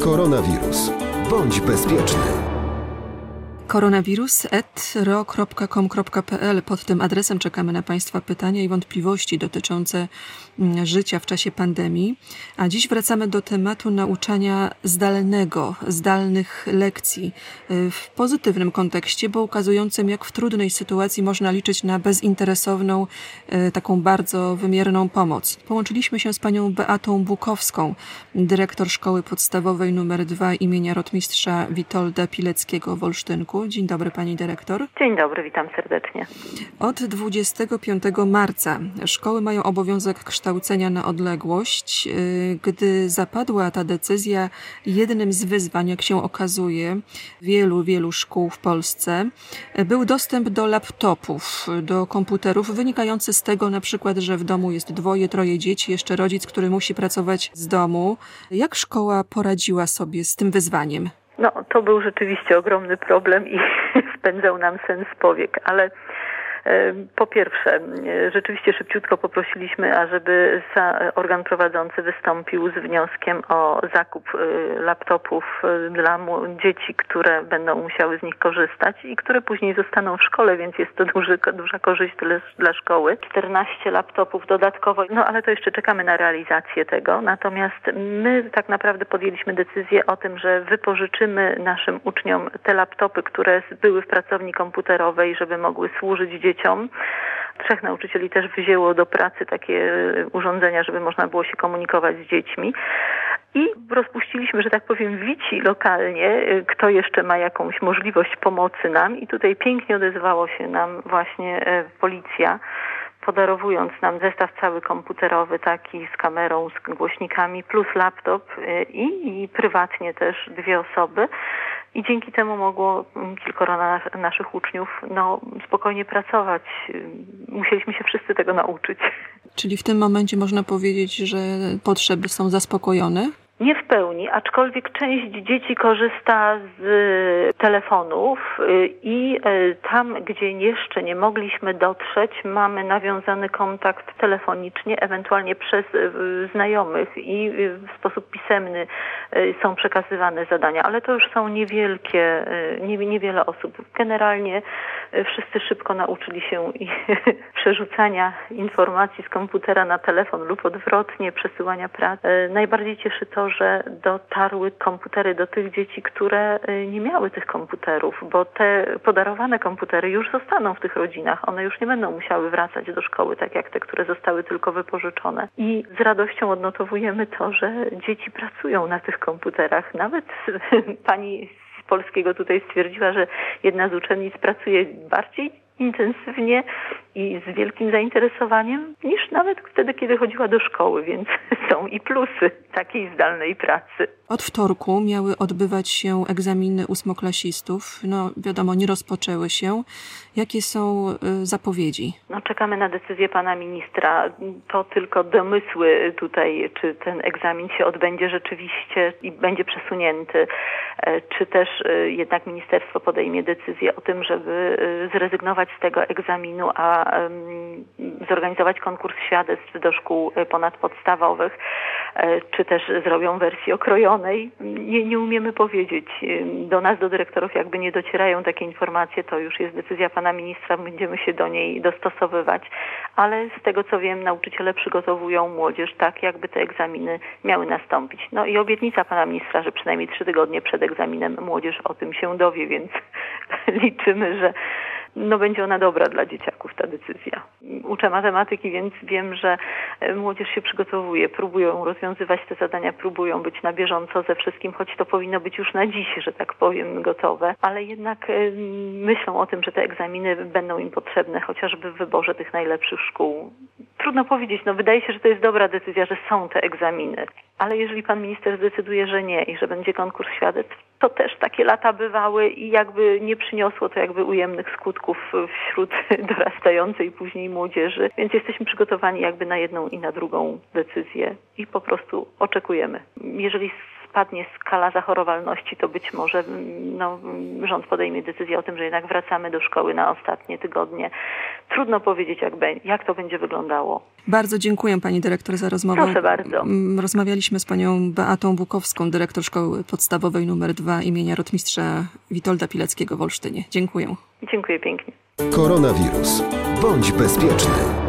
Koronawirus. Bądź bezpieczny koronawirus.ro.com.pl. Pod tym adresem czekamy na Państwa pytania i wątpliwości dotyczące mm, życia w czasie pandemii. A dziś wracamy do tematu nauczania zdalnego, zdalnych lekcji y, w pozytywnym kontekście, bo ukazującym, jak w trudnej sytuacji można liczyć na bezinteresowną, y, taką bardzo wymierną pomoc. Połączyliśmy się z panią Beatą Bukowską, dyrektor Szkoły Podstawowej nr 2 imienia rotmistrza Witolda Pileckiego w Olsztynku. Dzień dobry pani dyrektor. Dzień dobry, witam serdecznie. Od 25 marca szkoły mają obowiązek kształcenia na odległość. Y, gdy zapadła ta decyzja, jednym z wyzwań, jak się okazuje, wielu, wielu szkół w Polsce był dostęp do laptopów, do komputerów, wynikający z tego na przykład, że w domu jest dwoje, troje dzieci, jeszcze rodzic, który musi pracować z domu. Jak szkoła poradziła sobie z tym wyzwaniem? No, to był rzeczywiście ogromny problem i spędzał nam sens powiek, ale po pierwsze, rzeczywiście szybciutko poprosiliśmy, ażeby organ prowadzący wystąpił z wnioskiem o zakup y, laptopów y, dla dzieci, które będą musiały z nich korzystać i które później zostaną w szkole, więc jest to duży, duża korzyść dla szkoły. 14 laptopów dodatkowo, no ale to jeszcze czekamy na realizację tego. Natomiast my tak naprawdę podjęliśmy decyzję o tym, że wypożyczymy naszym uczniom te laptopy, które były w pracowni komputerowej, żeby mogły służyć dzieciom dzieciom. Trzech nauczycieli też wzięło do pracy takie urządzenia, żeby można było się komunikować z dziećmi. I rozpuściliśmy, że tak powiem, wici lokalnie, kto jeszcze ma jakąś możliwość pomocy nam. I tutaj pięknie odezwało się nam właśnie e, policja podarowując nam zestaw cały komputerowy, taki z kamerą, z głośnikami, plus laptop e, i, i prywatnie też dwie osoby i dzięki temu mogło mm, kilkoro na, naszych uczniów no, spokojnie pracować. Musieliśmy się wszyscy tego nauczyć. Czyli w tym momencie można powiedzieć, że potrzeby są zaspokojone? Nie w pełni, aczkolwiek część dzieci korzysta z telefonów y, i y, tam, gdzie jeszcze nie mogliśmy dotrzeć, mamy nawiązany kontakt telefonicznie, ewentualnie przez y, znajomych i w sposób pisemny są przekazywane zadania, ale to już są niewielkie, niewiele osób. Generalnie wszyscy szybko nauczyli się przerzucania informacji z komputera na telefon lub odwrotnie, przesyłania pracy. Najbardziej cieszy to, że dotarły komputery do tych dzieci, które y, nie miały tych komputerów, bo te podarowane komputery już zostaną w tych rodzinach. One już nie będą musiały wracać do szkoły, tak jak te, które zostały tylko wypożyczone. I z radością odnotowujemy to, że dzieci pracują na tych komputerach. Nawet pani z polskiego tutaj stwierdziła, że jedna z uczennic pracuje bardziej intensywnie i z wielkim zainteresowaniem niż nawet wtedy, kiedy chodziła do szkoły, więc są i plusy takiej zdalnej pracy. Od wtorku miały odbywać się egzaminy ósmoklasistów. No wiadomo, nie rozpoczęły się. Jakie są y, zapowiedzi? No, czekamy na decyzję pana ministra. To tylko domysły tutaj, czy ten egzamin się odbędzie rzeczywiście i będzie przesunięty, e, czy też y, jednak ministerstwo podejmie decyzję o tym, żeby y, z tego egzaminu, a zorganizować konkurs świadectw do szkół e, ponadpodstawowych, e, czy też zrobią wersję okrojonej. Nie, nie umiemy powiedzieć. Do nas, do dyrektorów jakby nie docierają takie informacje, to już jest decyzja pana ministra, będziemy się do niej dostosowywać, ale z tego co wiem, nauczyciele przygotowują młodzież tak, jakby te egzaminy miały nastąpić. No i obietnica pana ministra, że przynajmniej trzy tygodnie przed egzaminem młodzież o tym się dowie, więc liczymy, że no będzie ona dobra dla dzieciaków, ta decyzja. Uczę matematyki, więc wiem, że e, młodzież się przygotowuje, próbują rozwiązywać te zadania, próbują być na bieżąco ze wszystkim, choć to powinno być już na dziś, że tak powiem, gotowe, ale jednak e, myślą o tym, że te egzaminy będą im potrzebne, chociażby w wyborze tych najlepszych szkół. Trudno powiedzieć, no wydaje się, że to jest dobra decyzja, że są te egzaminy, ale jeżeli pan minister zdecyduje, że nie i że będzie konkurs świadectw, to też takie lata bywały i jakby nie przyniosło to jakby ujemnych skutków wśród dorastającej później młodzieży, więc jesteśmy przygotowani jakby na jedną i na drugą decyzję i po prostu oczekujemy. Jeżeli spadnie skala zachorowalności, to być może no, rząd podejmie decyzję o tym, że jednak wracamy do szkoły na ostatnie tygodnie. Trudno powiedzieć, jak, jak to będzie wyglądało. Bardzo dziękuję pani dyrektor za rozmowę. Proszę bardzo. Rozmawialiśmy z panią Beatą Bukowską, dyrektor szkoły podstawowej nr 2 imienia rotmistrza Witolda Pileckiego w Olsztynie. Dziękuję. Dziękuję pięknie. Koronawirus. Bądź bezpieczny.